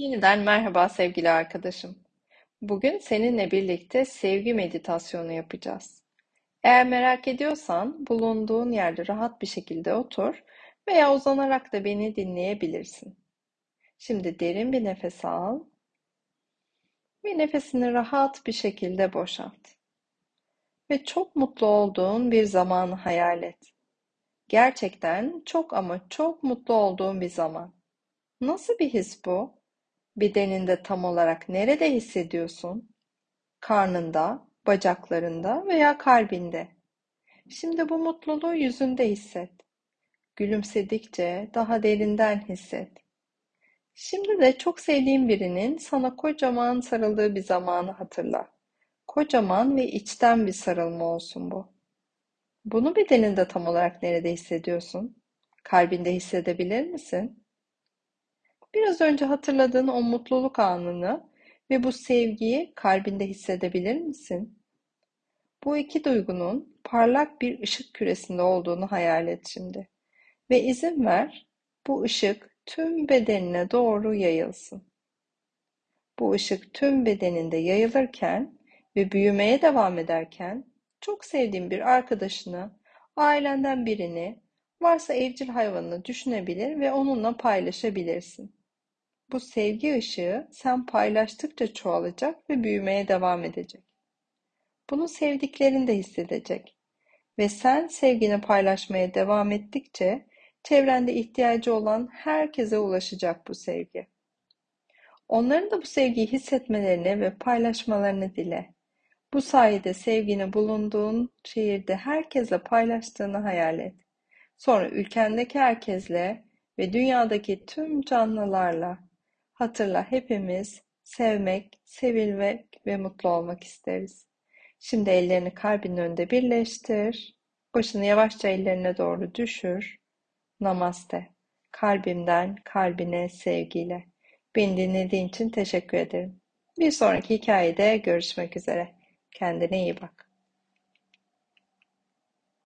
Yeniden merhaba sevgili arkadaşım. Bugün seninle birlikte sevgi meditasyonu yapacağız. Eğer merak ediyorsan bulunduğun yerde rahat bir şekilde otur veya uzanarak da beni dinleyebilirsin. Şimdi derin bir nefes al ve nefesini rahat bir şekilde boşalt. Ve çok mutlu olduğun bir zamanı hayal et. Gerçekten çok ama çok mutlu olduğun bir zaman. Nasıl bir his bu? Bedeninde tam olarak nerede hissediyorsun? Karnında, bacaklarında veya kalbinde. Şimdi bu mutluluğu yüzünde hisset. Gülümsedikçe daha derinden hisset. Şimdi de çok sevdiğin birinin sana kocaman sarıldığı bir zamanı hatırla. Kocaman ve içten bir sarılma olsun bu. Bunu bedeninde tam olarak nerede hissediyorsun? Kalbinde hissedebilir misin? Biraz önce hatırladığın o mutluluk anını ve bu sevgiyi kalbinde hissedebilir misin? Bu iki duygunun parlak bir ışık küresinde olduğunu hayal et şimdi. Ve izin ver bu ışık tüm bedenine doğru yayılsın. Bu ışık tüm bedeninde yayılırken ve büyümeye devam ederken çok sevdiğin bir arkadaşını, ailenden birini, varsa evcil hayvanını düşünebilir ve onunla paylaşabilirsin. Bu sevgi ışığı sen paylaştıkça çoğalacak ve büyümeye devam edecek. Bunu sevdiklerin de hissedecek. Ve sen sevgini paylaşmaya devam ettikçe çevrende ihtiyacı olan herkese ulaşacak bu sevgi. Onların da bu sevgiyi hissetmelerini ve paylaşmalarını dile. Bu sayede sevgini bulunduğun şehirde herkesle paylaştığını hayal et. Sonra ülkendeki herkesle ve dünyadaki tüm canlılarla Hatırla hepimiz sevmek, sevilmek ve mutlu olmak isteriz. Şimdi ellerini kalbin önünde birleştir. Başını yavaşça ellerine doğru düşür. Namaste. Kalbimden kalbine sevgiyle. Beni dinlediğin için teşekkür ederim. Bir sonraki hikayede görüşmek üzere. Kendine iyi bak.